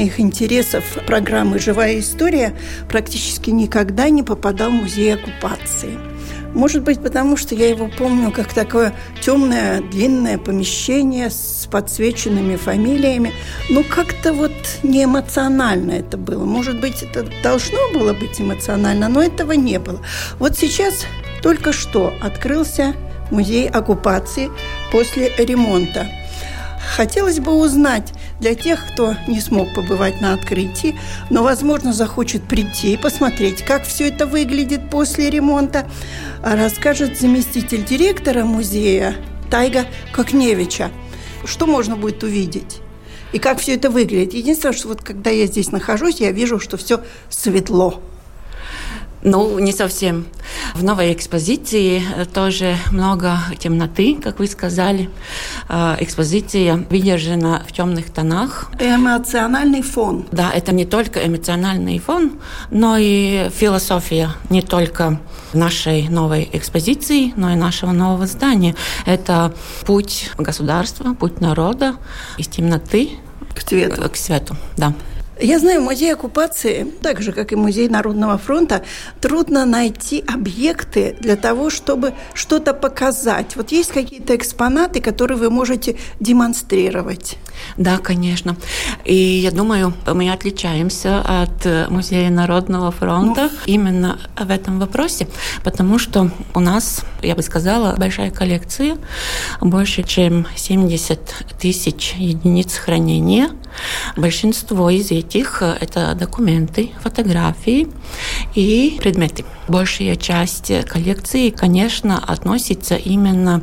Моих интересов программы «Живая история» практически никогда не попадал в музей оккупации. Может быть, потому что я его помню как такое темное, длинное помещение с подсвеченными фамилиями. Ну, как-то вот не эмоционально это было. Может быть, это должно было быть эмоционально, но этого не было. Вот сейчас только что открылся музей оккупации после ремонта. Хотелось бы узнать, для тех, кто не смог побывать на открытии, но, возможно, захочет прийти и посмотреть, как все это выглядит после ремонта, расскажет заместитель директора музея Тайга Кокневича. Что можно будет увидеть? И как все это выглядит. Единственное, что вот когда я здесь нахожусь, я вижу, что все светло. Ну, не совсем. В новой экспозиции тоже много темноты, как вы сказали. А, экспозиция выдержана в темных тонах. Эмоциональный фон. Да, это не только эмоциональный фон, но и философия не только нашей новой экспозиции, но и нашего нового здания. Это путь государства, путь народа из темноты к цвету. К свету, да. Я знаю, музей оккупации, так же, как и музей Народного фронта, трудно найти объекты для того, чтобы что-то показать. Вот есть какие-то экспонаты, которые вы можете демонстрировать? Да, конечно. И я думаю, мы отличаемся от музея Народного фронта ну. именно в этом вопросе, потому что у нас, я бы сказала, большая коллекция, больше чем 70 тысяч единиц хранения. Большинство из этих этих э, это документы, фотографии и предметы. Большая часть коллекции, конечно, относится именно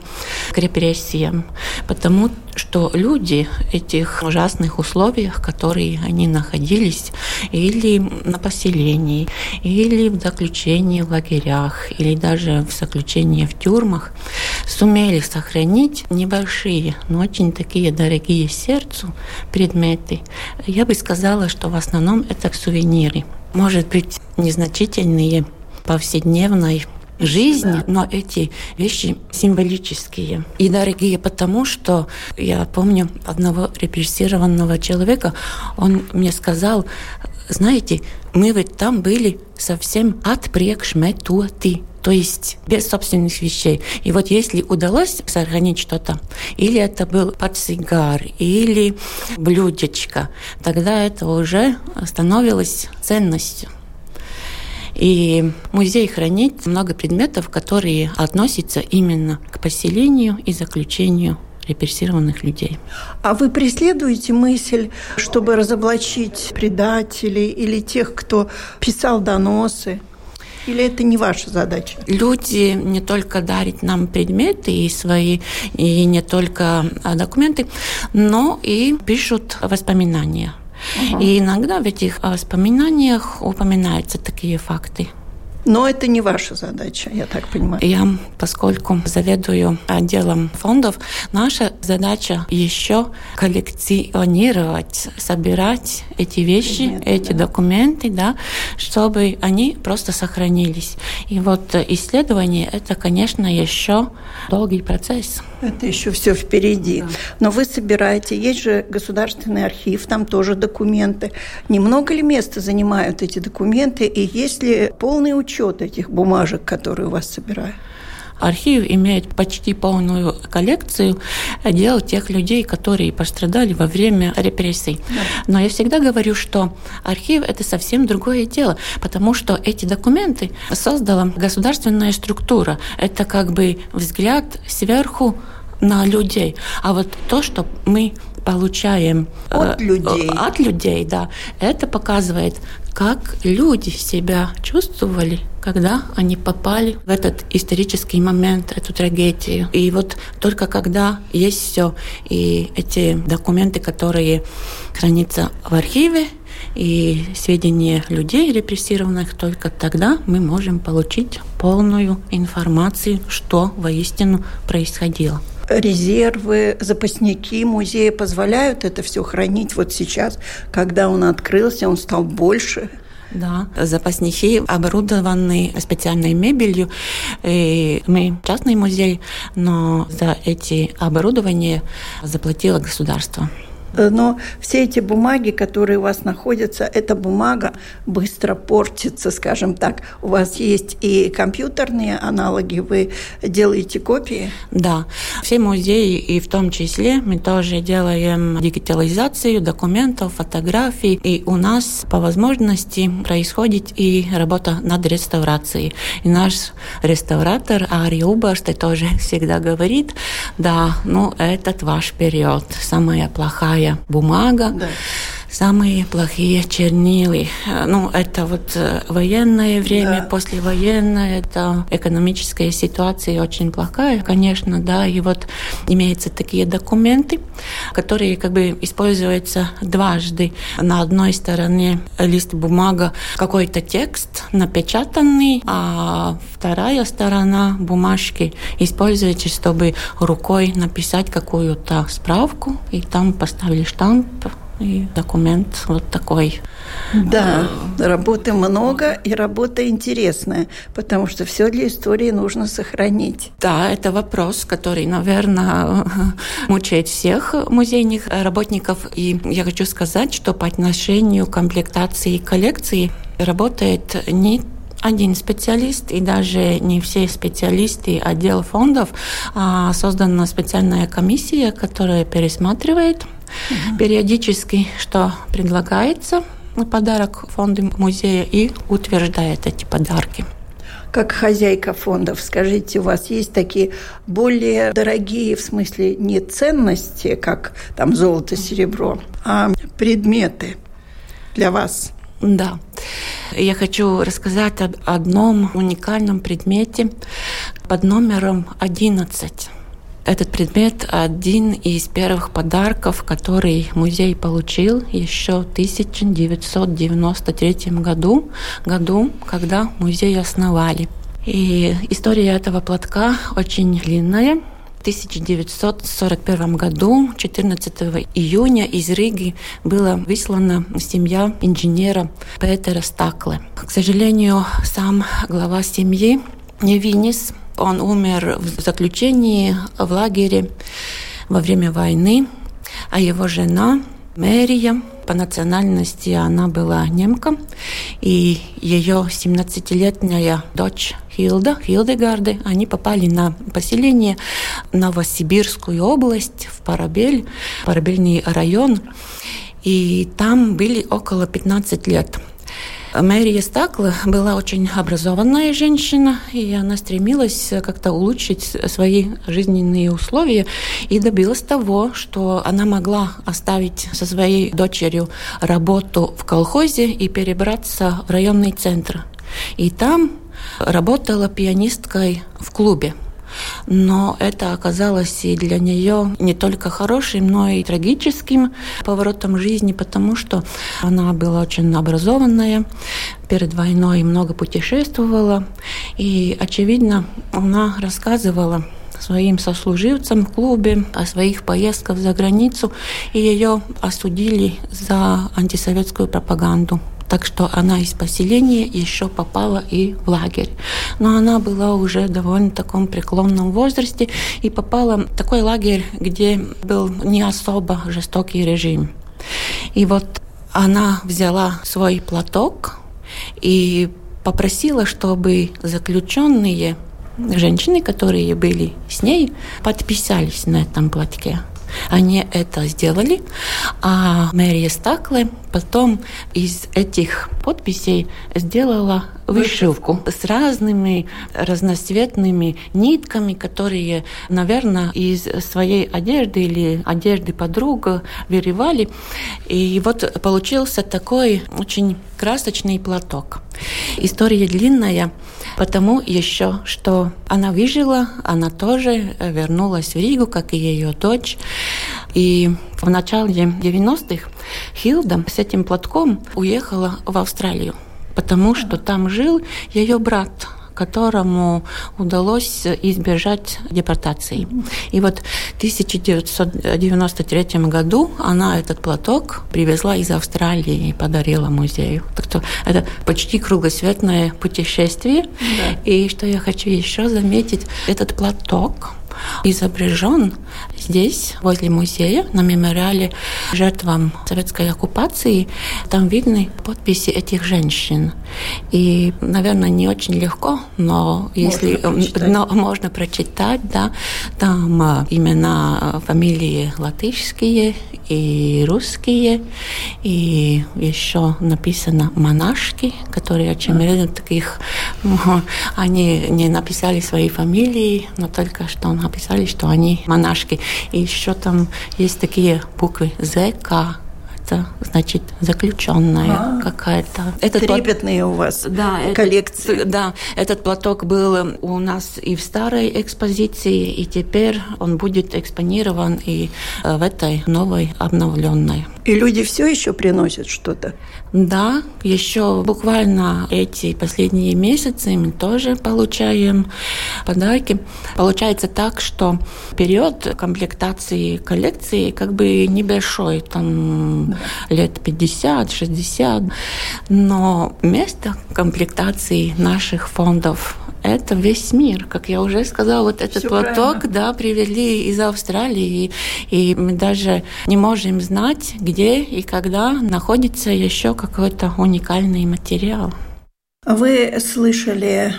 к репрессиям, потому что люди в этих ужасных условиях, которые они находились, или на поселении, или в заключении в лагерях, или даже в заключении в тюрьмах, сумели сохранить небольшие, но очень такие дорогие сердцу предметы. Я бы сказала, что в основном это сувениры. Может быть, незначительные повседневной жизни, но эти вещи символические и дорогие, потому что я помню одного репрессированного человека, он мне сказал, знаете, мы ведь там были совсем отпрекшметуты, то есть без собственных вещей. И вот если удалось сохранить что-то, или это был портсигар, или блюдечко, тогда это уже становилось ценностью. И музей хранит много предметов, которые относятся именно к поселению и заключению репрессированных людей. А вы преследуете мысль, чтобы разоблачить предателей или тех, кто писал доносы? Или это не ваша задача? Люди не только дарят нам предметы и свои, и не только а, документы, но и пишут воспоминания Угу. И иногда в этих воспоминаниях упоминаются такие факты. Но это не ваша задача, я так понимаю. Я, поскольку заведую отделом фондов, наша задача еще коллекционировать, собирать эти вещи, Нет, эти да. документы, да, чтобы они просто сохранились. И вот исследование – это, конечно, еще долгий процесс. Это еще все впереди. Да. Но вы собираете, есть же государственный архив, там тоже документы. Немного ли места занимают эти документы, и есть ли полный учет этих бумажек, которые у вас собирают? Архив имеет почти полную коллекцию дел тех людей, которые пострадали во время репрессий. Да. Но я всегда говорю, что архив – это совсем другое дело, потому что эти документы создала государственная структура. Это как бы взгляд сверху на людей. А вот то, что мы получаем от э, людей, от людей, да, это показывает, как люди себя чувствовали, когда они попали в этот исторический момент, эту трагедию. И вот только когда есть все, и эти документы, которые хранятся в архиве, и сведения людей репрессированных, только тогда мы можем получить полную информацию, что воистину происходило резервы, запасники музея позволяют это все хранить вот сейчас, когда он открылся, он стал больше. Да, запасники оборудованы специальной мебелью. И мы частный музей, но за эти оборудования заплатило государство. Но все эти бумаги, которые у вас находятся, эта бумага быстро портится, скажем так. У вас есть и компьютерные аналоги, вы делаете копии? Да, все музеи, и в том числе мы тоже делаем дигитализацию документов, фотографий, и у нас по возможности происходит и работа над реставрацией. И наш реставратор Ари Убарсте тоже всегда говорит, да, ну этот ваш период, самая плохая бумага, да. Самые плохие чернилы. Ну, это вот э, военное время, да. послевоенное, это экономическая ситуация очень плохая, конечно, да, и вот имеются такие документы, которые как бы используются дважды. На одной стороне лист бумага, какой-то текст напечатанный, а вторая сторона бумажки используется, чтобы рукой написать какую-то справку, и там поставили штамп, и документ вот такой. Да, работы много и работа интересная, потому что все для истории нужно сохранить. Да, это вопрос, который, наверное, мучает всех музейных работников. И я хочу сказать, что по отношению к комплектации коллекции работает не один специалист, и даже не все специалисты отдела фондов. А создана специальная комиссия, которая пересматривает угу. периодически, что предлагается на подарок фонду музея и утверждает эти подарки как хозяйка фондов, скажите, у вас есть такие более дорогие, в смысле, не ценности, как там золото, серебро, а предметы для вас? Да. Я хочу рассказать об одном уникальном предмете под номером 11. Этот предмет один из первых подарков, который музей получил еще в 1993 году, году, когда музей основали. И история этого платка очень длинная. В 1941 году, 14 июня, из Риги была выслана семья инженера Петера Стакле. К сожалению, сам глава семьи вынес он умер в заключении в лагере во время войны, а его жена Мэрия, по национальности она была немка, и ее 17-летняя дочь Хилда, Хилдегарде, они попали на поселение Новосибирскую область, в Парабель, Парабельный район, и там были около 15 лет. Мэрия Стакла была очень образованная женщина, и она стремилась как-то улучшить свои жизненные условия и добилась того, что она могла оставить со своей дочерью работу в колхозе и перебраться в районный центр. И там работала пианисткой в клубе. Но это оказалось и для нее не только хорошим, но и трагическим поворотом жизни, потому что она была очень образованная, перед войной много путешествовала, и, очевидно, она рассказывала своим сослуживцам в клубе о своих поездках за границу, и ее осудили за антисоветскую пропаганду. Так что она из поселения еще попала и в лагерь. Но она была уже довольно таком преклонном возрасте и попала в такой лагерь, где был не особо жестокий режим. И вот она взяла свой платок и попросила, чтобы заключенные женщины, которые были с ней, подписались на этом платке. Они это сделали, а Мэрия Стакле потом из этих подписей сделала вышивку с разными разноцветными нитками, которые, наверное, из своей одежды или одежды подруг вырывали. И вот получился такой очень красочный платок. История длинная, потому еще, что она выжила, она тоже вернулась в Ригу, как и ее дочь. И в начале 90-х Хилда с этим платком уехала в Австралию, потому что там жил ее брат, которому удалось избежать депортации. И вот в 1993 году она этот платок привезла из Австралии и подарила музею. Так что это почти кругосветное путешествие. Да. И что я хочу еще заметить, этот платок изображен здесь, возле музея, на мемориале жертвам советской оккупации. Там видны подписи этих женщин. И, наверное, не очень легко, но если можно прочитать, но можно прочитать да, там э, имена, фамилии латышские и русские, и еще написано монашки, которые а. таких, они не написали свои фамилии, но только что написали, что они монашки. И еще там есть такие буквы ЗК, это значит заключенная а, какая-то. Этот трепетные плат... у вас да, коллекции. Этот, да, этот платок был у нас и в старой экспозиции, и теперь он будет экспонирован и э, в этой новой обновленной. И люди все еще приносят что-то? Да, еще буквально эти последние месяцы мы тоже получаем подарки. Получается так, что период комплектации коллекции как бы небольшой, там лет 50-60, но место комплектации наших фондов это весь мир. Как я уже сказала, вот этот Все платок, правильно. да, привезли из Австралии, и, и мы даже не можем знать, где и когда находится еще какой-то уникальный материал. Вы слышали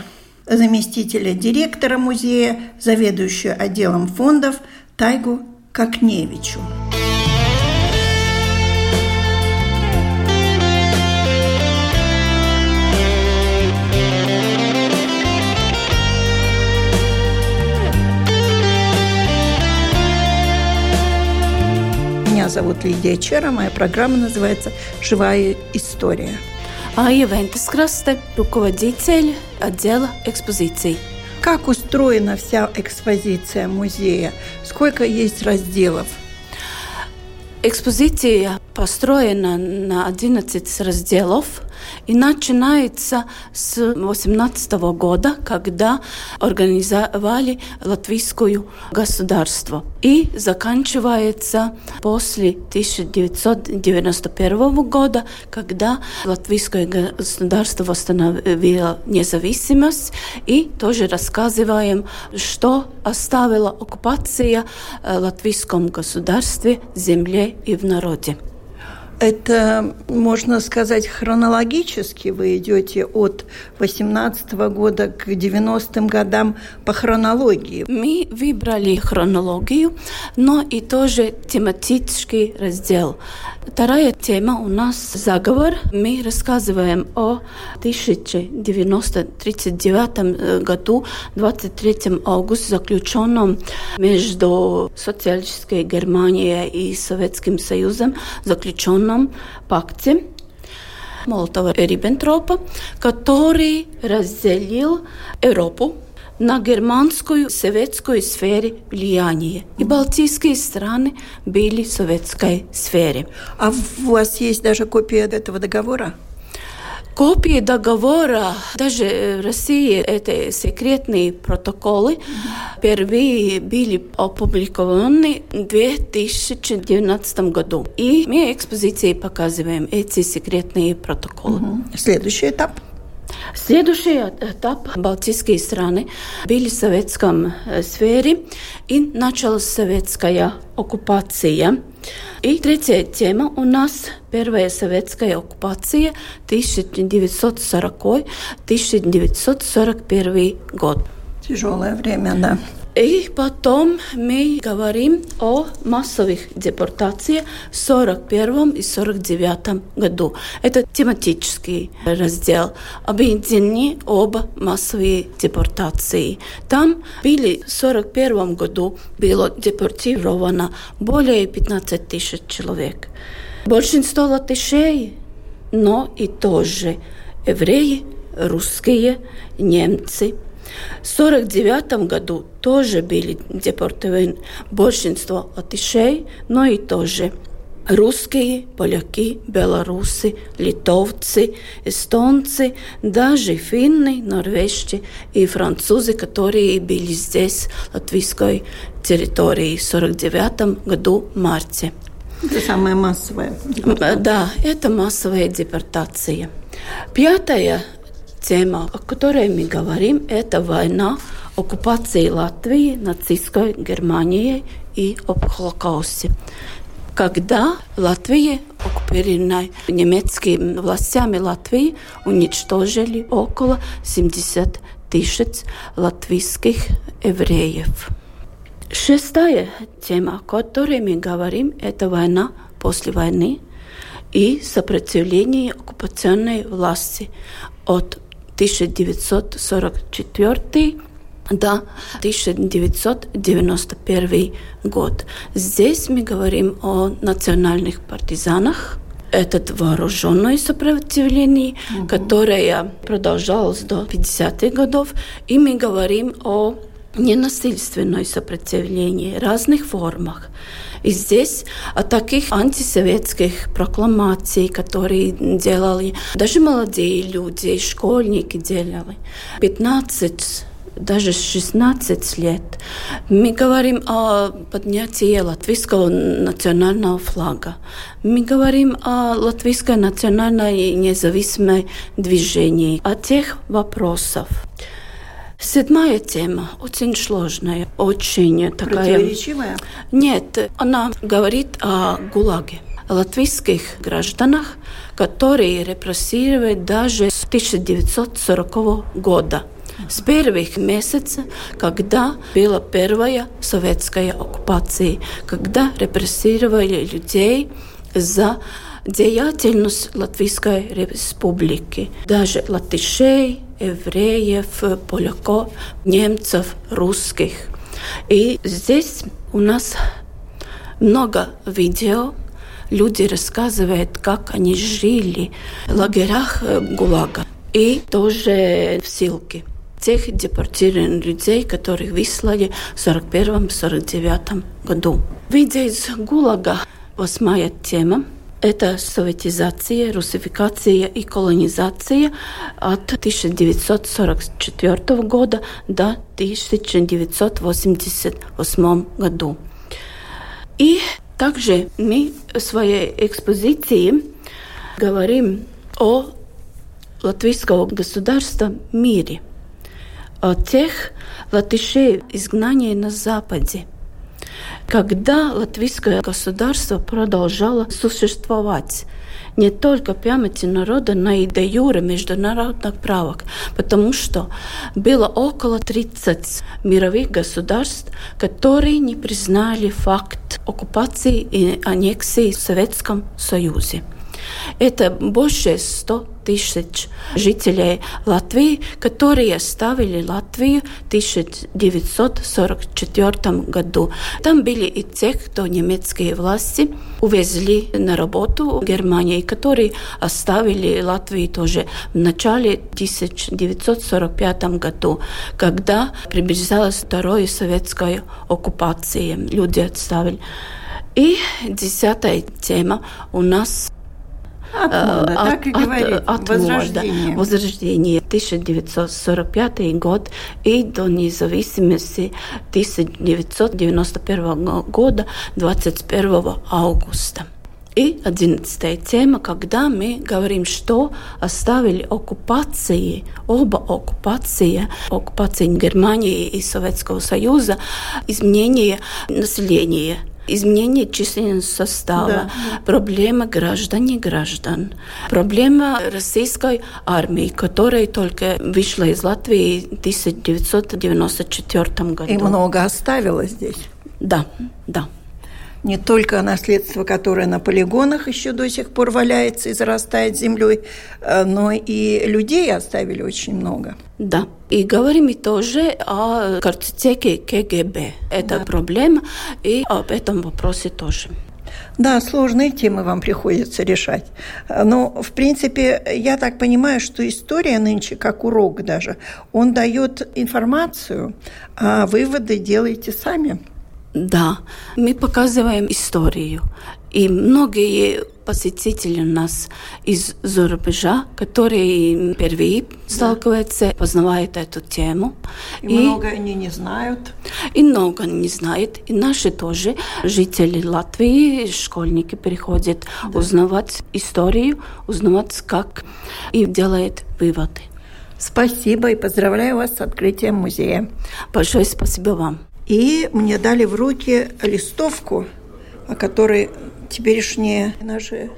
заместителя директора музея, заведующую отделом фондов Тайгу Кокневичу. Зовут Лидия Чера. Моя программа называется «Живая история». А Вентес Красте, руководитель отдела экспозиций. Как устроена вся экспозиция музея? Сколько есть разделов? Экспозиция построена на 11 разделов и начинается с 18 года, когда организовали латвийскую государство. И заканчивается после 1991 года, когда латвийское государство восстановило независимость. И тоже рассказываем, что оставила оккупация э, латвийском государстве, земле и в народе. Это, можно сказать, хронологически вы идете от 18 года к 90-м годам по хронологии. Мы выбрали хронологию, но и тоже тематический раздел. Вторая тема у нас заговор. Мы рассказываем о 1939 э, году, 23 августа, заключенном между социалистической Германией и Советским Союзом, заключенном пакте Молотова-Риббентропа, который разделил Европу на германскую советскую сфере влияние. И балтийские страны были советской сфере. А у вас есть даже копия этого договора? Копии договора, даже в России это секретные протоколы, впервые были опубликованы в 2019 году. И мы экспозиции показываем эти секретные протоколы. Угу. Следующий этап – Следующий этап Балтийские страны были в советском сфере и началась советская оккупация. И третья тема у нас первая советская оккупация 1940-1941 год. Тяжелое время, да. И потом мы говорим о массовых депортациях в 41 и 49 году. Это тематический раздел. Объединены оба массовые депортации. Там были в 41 году было депортировано более 15 тысяч человек. Большинство латышей, но и тоже евреи, русские, немцы – в 1949 году тоже были депортированы большинство латышей, но и тоже русские, поляки, белорусы, литовцы, эстонцы, даже финны, норвежцы и французы, которые были здесь, латвийской территории, в 1949 году марте. Это самая массовая депортация. Да, это массовая депортация. Пятая тема, о которой мы говорим, это война, оккупация Латвии нацистской Германией и об Холокосте. Когда Латвия, оккупированная немецкими властями Латвии, уничтожили около 70 тысяч латвийских евреев. Шестая тема, о которой мы говорим, это война после войны и сопротивление оккупационной власти от 1944 до 1991 год. Здесь мы говорим о национальных партизанах, это вооруженное сопротивление, угу. которое продолжалось до 50-х годов, и мы говорим о ненасильственное сопротивлении в разных формах. И здесь от таких антисоветских прокламаций, которые делали даже молодые люди, школьники делали, 15 даже 16 лет. Мы говорим о поднятии латвийского национального флага. Мы говорим о латвийской национальной независимой движении, о тех вопросах. Седьмая тема очень сложная, очень такая... Противоречивая? Нет, она говорит о ГУЛАГе латвийских гражданах, которые репрессировали даже с 1940 года. С первых месяцев, когда была первая советская оккупация, когда репрессировали людей за деятельность Латвийской республики. Даже латышей, евреев, поляков, немцев, русских. И здесь у нас много видео, люди рассказывают, как они жили в лагерях э, ГУЛАГа и тоже в ссылке тех депортированных людей, которых выслали в 1941-1949 году. Выйдя из ГУЛАГа, восьмая тема – это советизация, русификация и колонизация от 1944 года до 1988 году. И также мы в своей экспозиции говорим о латвийского государства мире, о тех латышей изгнания на Западе – когда латвийское государство продолжало существовать не только памяти народа, но и до юра международных правок, потому что было около 30 мировых государств, которые не признали факт оккупации и аннексии в Советском Союзе. Это больше 100 тысяч жителей Латвии, которые оставили Латвию в 1944 году. Там были и те, кто немецкие власти увезли на работу в Германии, которые оставили Латвию тоже в начале 1945 году, когда приближалась вторая советская оккупация. Люди отставили. И десятая тема у нас от мода, от, так и говорит. От, от возрождение. Мода. Возрождение. 1945 год и до независимости 1991 года 21 августа. И одиннадцатая тема, когда мы говорим, что оставили оккупации, оба оккупации, оккупации Германии и Советского Союза, изменение населения изменение численного состава, да. проблема граждане граждан, проблема российской армии, которая только вышла из Латвии в 1994 году. И много оставила здесь. Да, да не только наследство, которое на полигонах еще до сих пор валяется и зарастает землей, э, но и людей оставили очень много. Да. И говорим и тоже о картотеке КГБ. Это да. проблема, и об этом вопросе тоже. Да, сложные темы вам приходится решать. Но, в принципе, я так понимаю, что история нынче, как урок даже, он дает информацию, а выводы делаете сами. Да, мы показываем историю. И многие посетители у нас из-за рубежа, которые впервые да. сталкиваются, познавают эту тему. И, и много они не знают. И много не знают. И наши тоже, жители Латвии, школьники приходят да. узнавать историю, узнавать как, и делают выводы. Спасибо и поздравляю вас с открытием музея. Большое спасибо вам. И мне дали в руки листовку, о которой теперешние наши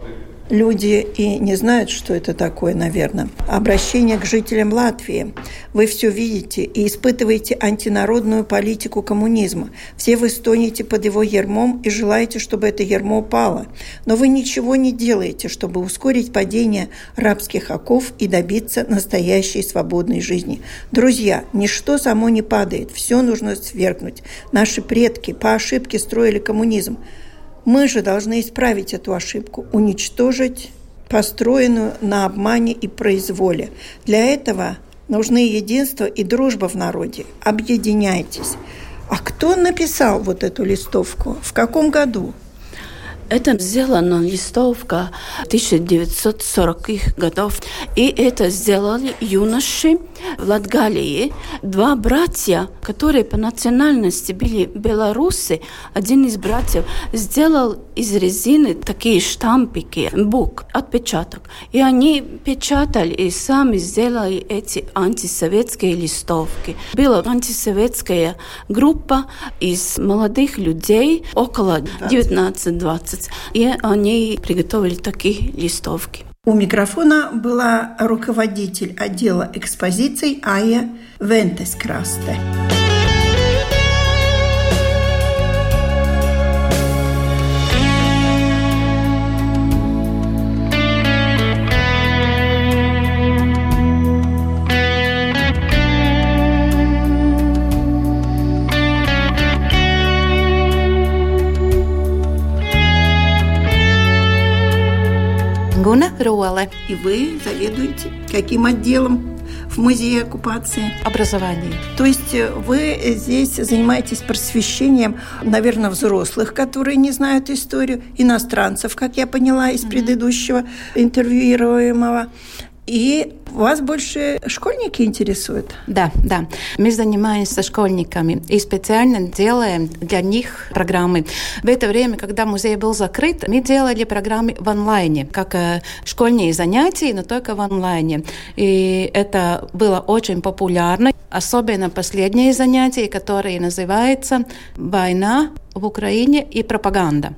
люди и не знают, что это такое, наверное. Обращение к жителям Латвии. Вы все видите и испытываете антинародную политику коммунизма. Все вы стонете под его ермом и желаете, чтобы это ермо упало. Но вы ничего не делаете, чтобы ускорить падение рабских оков и добиться настоящей свободной жизни. Друзья, ничто само не падает, все нужно свергнуть. Наши предки по ошибке строили коммунизм. Мы же должны исправить эту ошибку, уничтожить построенную на обмане и произволе. Для этого нужны единство и дружба в народе. Объединяйтесь. А кто написал вот эту листовку? В каком году? Это сделана листовка 1940-х годов. И это сделали юноши в Латгалии. Два братья, которые по национальности были белорусы, один из братьев сделал из резины такие штампики, бук, отпечаток. И они печатали и сами сделали эти антисоветские листовки. Была антисоветская группа из молодых людей, около 19-20 месяц, и они приготовили такие листовки. У микрофона была руководитель отдела экспозиций Ая Вентескрасте. Гуна Роле. И вы заведуете каким отделом? в музее оккупации. Образование. То есть э, вы здесь занимаетесь просвещением, наверное, взрослых, которые не знают историю, иностранцев, как я поняла из предыдущего интервьюируемого. И вас больше школьники интересуют? Да, да. Мы занимаемся школьниками и специально делаем для них программы. В это время, когда музей был закрыт, мы делали программы в онлайне, как э, школьные занятия, но только в онлайне. И это было очень популярно, особенно последние занятия, которые называются «Война в Украине и пропаганда».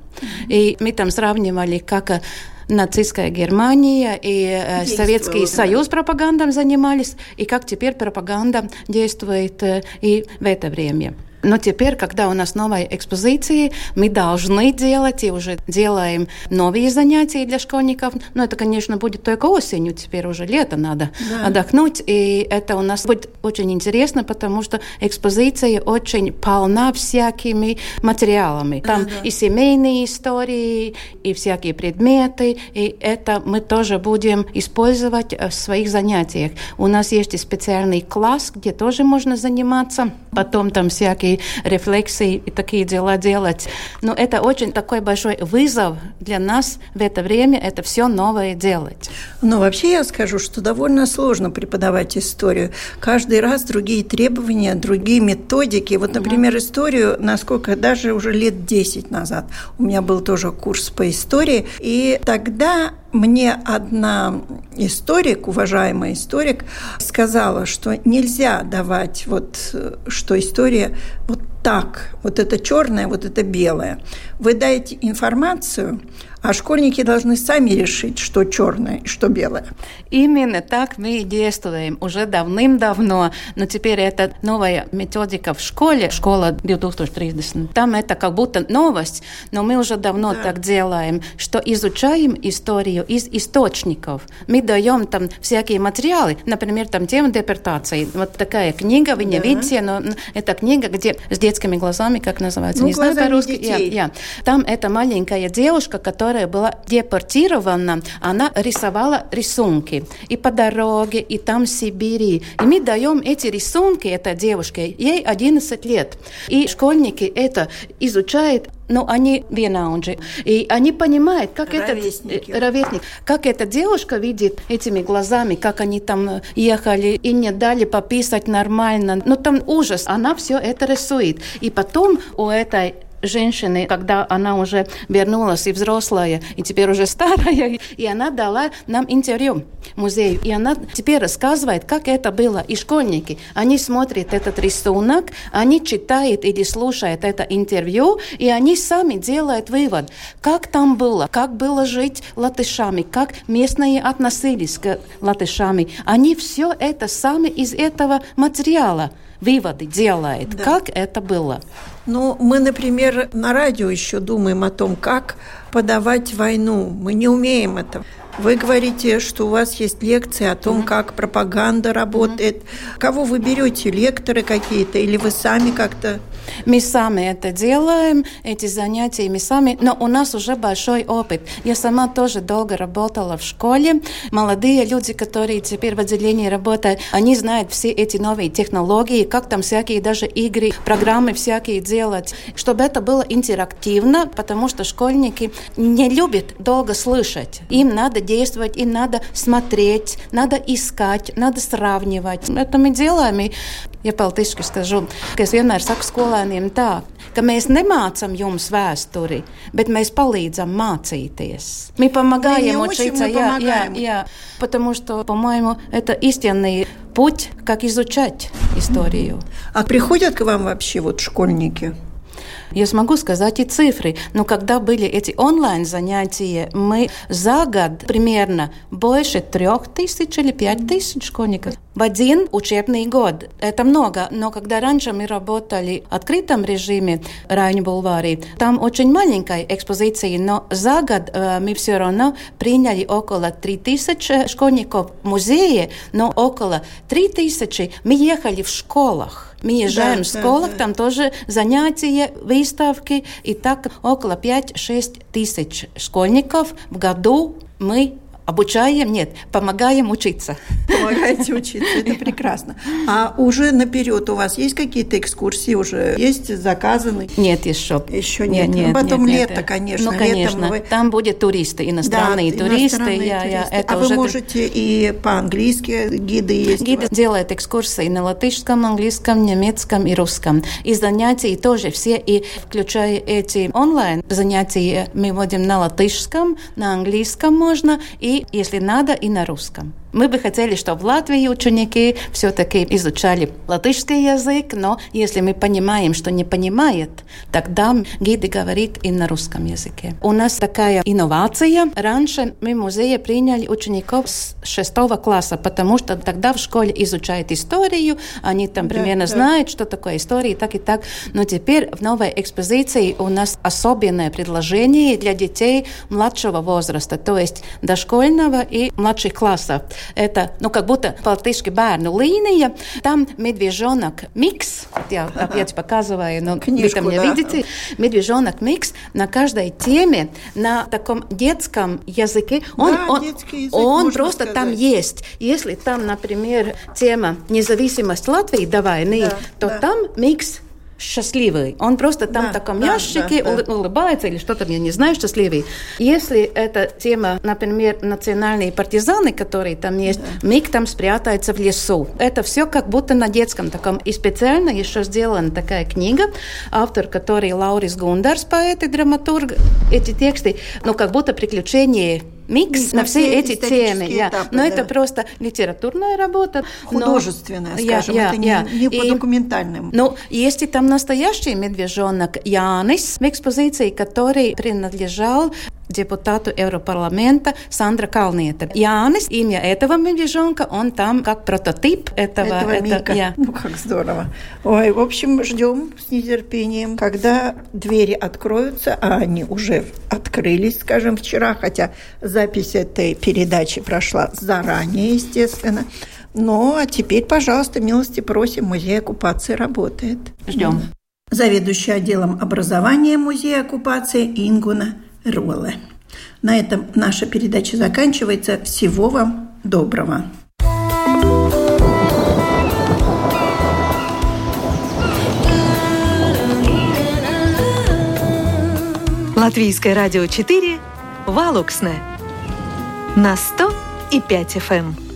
И мы там сравнивали, как нацистская Германия и э, Советский Союз пропагандой занимались, и как теперь пропаганда действует э, и в это время. Но теперь, когда у нас новые экспозиции, мы должны делать и уже делаем новые занятия для школьников. Но это, конечно, будет только осенью, теперь уже лето надо да. отдохнуть. И это у нас будет очень интересно, потому что экспозиция очень полна всякими материалами. Там да, да. и семейные истории, и всякие предметы. И это мы тоже будем использовать в своих занятиях. У нас есть и специальный класс, где тоже можно заниматься. Потом там всякие рефлексии и такие дела делать. Но это очень такой большой вызов для нас в это время это все новое делать. Но вообще я скажу, что довольно сложно преподавать историю. Каждый раз другие требования, другие методики. Вот, например, историю, насколько даже уже лет 10 назад у меня был тоже курс по истории, и тогда мне одна историк, уважаемая историк, сказала, что нельзя давать вот, что история вот так, вот это черное, вот это белое. Вы даете информацию, а школьники должны сами решить, что черное и что белое. Именно так мы и действуем уже давным-давно. Но теперь это новая методика в школе, школа 2030. Там это как будто новость, но мы уже давно да. так делаем, что изучаем историю из источников. Мы даем там всякие материалы, например, там тема депортации. Вот такая книга, вы не да. видите, но это книга, где с детскими глазами, как называется, ну, не знаю по-русски. Я, я. Там эта маленькая девушка, которая которая была депортирована, она рисовала рисунки и по дороге, и там в Сибири. И мы даем эти рисунки этой девушке, ей 11 лет. И школьники это изучают ну, они vienaudži. И они понимают, как это ровесник, как эта девушка видит этими глазами, как они там ехали и не дали пописать нормально. Ну, там ужас. Она все это рисует. И потом у этой женщины, когда она уже вернулась и взрослая, и теперь уже старая, и она дала нам интервью музею. И она теперь рассказывает, как это было. И школьники, они смотрят этот рисунок, они читают или слушают это интервью, и они сами делают вывод, как там было, как было жить латышами, как местные относились к латышами. Они все это сами из этого материала выводы делает, да. как это было. Ну, мы, например, на радио еще думаем о том, как подавать войну. Мы не умеем этого. Вы говорите, что у вас есть лекции о том, как пропаганда работает. Кого вы берете, лекторы какие-то, или вы сами как-то мы сами это делаем, эти занятия мы сами, но у нас уже большой опыт. Я сама тоже долго работала в школе. Молодые люди, которые теперь в отделении работают, они знают все эти новые технологии, как там всякие даже игры, программы всякие делать, чтобы это было интерактивно, потому что школьники не любят долго слышать. Им надо действовать, им надо смотреть, надо искать, надо сравнивать. Это мы делаем. И ja politiski skažu, ka es vienmēr saku skolēniem tā, ka mēs nemācam jums vēsturi, bet mēs palīdzam mācīties. Мы помогаем учиться, я, я, я, потому что, по-моему, это истинный путь, как изучать историю. А приходят к вам вообще вот школьники? Я смогу сказать и цифры, но когда были эти онлайн-занятия, мы за год примерно больше трех тысяч или пять тысяч школьников в один учебный год. Это много, но когда раньше мы работали в открытом режиме Райни Бульваре, там очень маленькая экспозиция, но за год э, мы все равно приняли около 3000 школьников в музее, но около 3000 мы ехали в школах. Мы езжаем да, в школах, да, да. там тоже занятия, выставки, и так около 5-6 тысяч школьников в году мы Обучаем? Нет, помогаем учиться. Помогаете учиться, это прекрасно. А уже наперед у вас есть какие-то экскурсии уже? Есть заказаны? Нет еще. Еще нет. нет, нет Потом нет, лето, конечно. Ну, конечно. Вы... Там будет туристы, иностранные да, туристы. Иностранные я, туристы. Я, это а уже... вы можете и по-английски гиды есть? Гиды делают экскурсии на латышском, английском, немецком и русском. И занятия тоже все, и включая эти онлайн занятия, мы вводим на латышском, на английском можно, и если надо, и на русском. Мы бы хотели, чтобы в Латвии ученики все-таки изучали латышский язык, но если мы понимаем, что не понимает, тогда гиды говорит и на русском языке. У нас такая инновация. Раньше мы в музее приняли учеников с шестого класса, потому что тогда в школе изучают историю, они там да, примерно да. знают, что такое история, и так и так. Но теперь в новой экспозиции у нас особенное предложение для детей младшего возраста, то есть дошкольного и младших классов. Это, ну, как будто по-латышски бērnu линия. Там медвежонок микс. Я опять показываю, но Книжку, вы там не да. видите. Медвежонок микс на каждой теме, на таком детском языке. Он, да, он, язык, он просто сказать. там есть. Если там, например, тема независимость Латвии, давай, да, то да. там микс счастливый. Он просто там да, в таком да, ящике да, да. улыбается или что-то, я не знаю, счастливый. Если эта тема, например, национальные партизаны, которые там есть, да. миг там спрятается в лесу. Это все как будто на детском таком. И специально еще сделана такая книга, автор который Лаурис Гундарс, поэт и драматург. Эти тексты, ну, как будто приключения микс на, на все эти темы. Я. Этапы, но да. это просто литературная работа. Художественная, но... скажем, я, это я, не, не по документальным. Ну, есть и там настоящий медвежонок Янис в экспозиции, который принадлежал депутату Европарламента Сандра Калниета. Янис, имя этого медвежонка, он там как прототип этого. Этого это, Мика. Я. Ну, как здорово. Ой, в общем, ждем с нетерпением, когда двери откроются, а они уже открылись, скажем, вчера, хотя запись этой передачи прошла заранее, естественно. Ну, а теперь, пожалуйста, милости просим, музей оккупации работает. Ждем. Заведующий отделом образования музея оккупации Ингуна Ролле. На этом наша передача заканчивается. Всего вам доброго. Латвийское радио 4 Валуксне на 100 и 5 FM.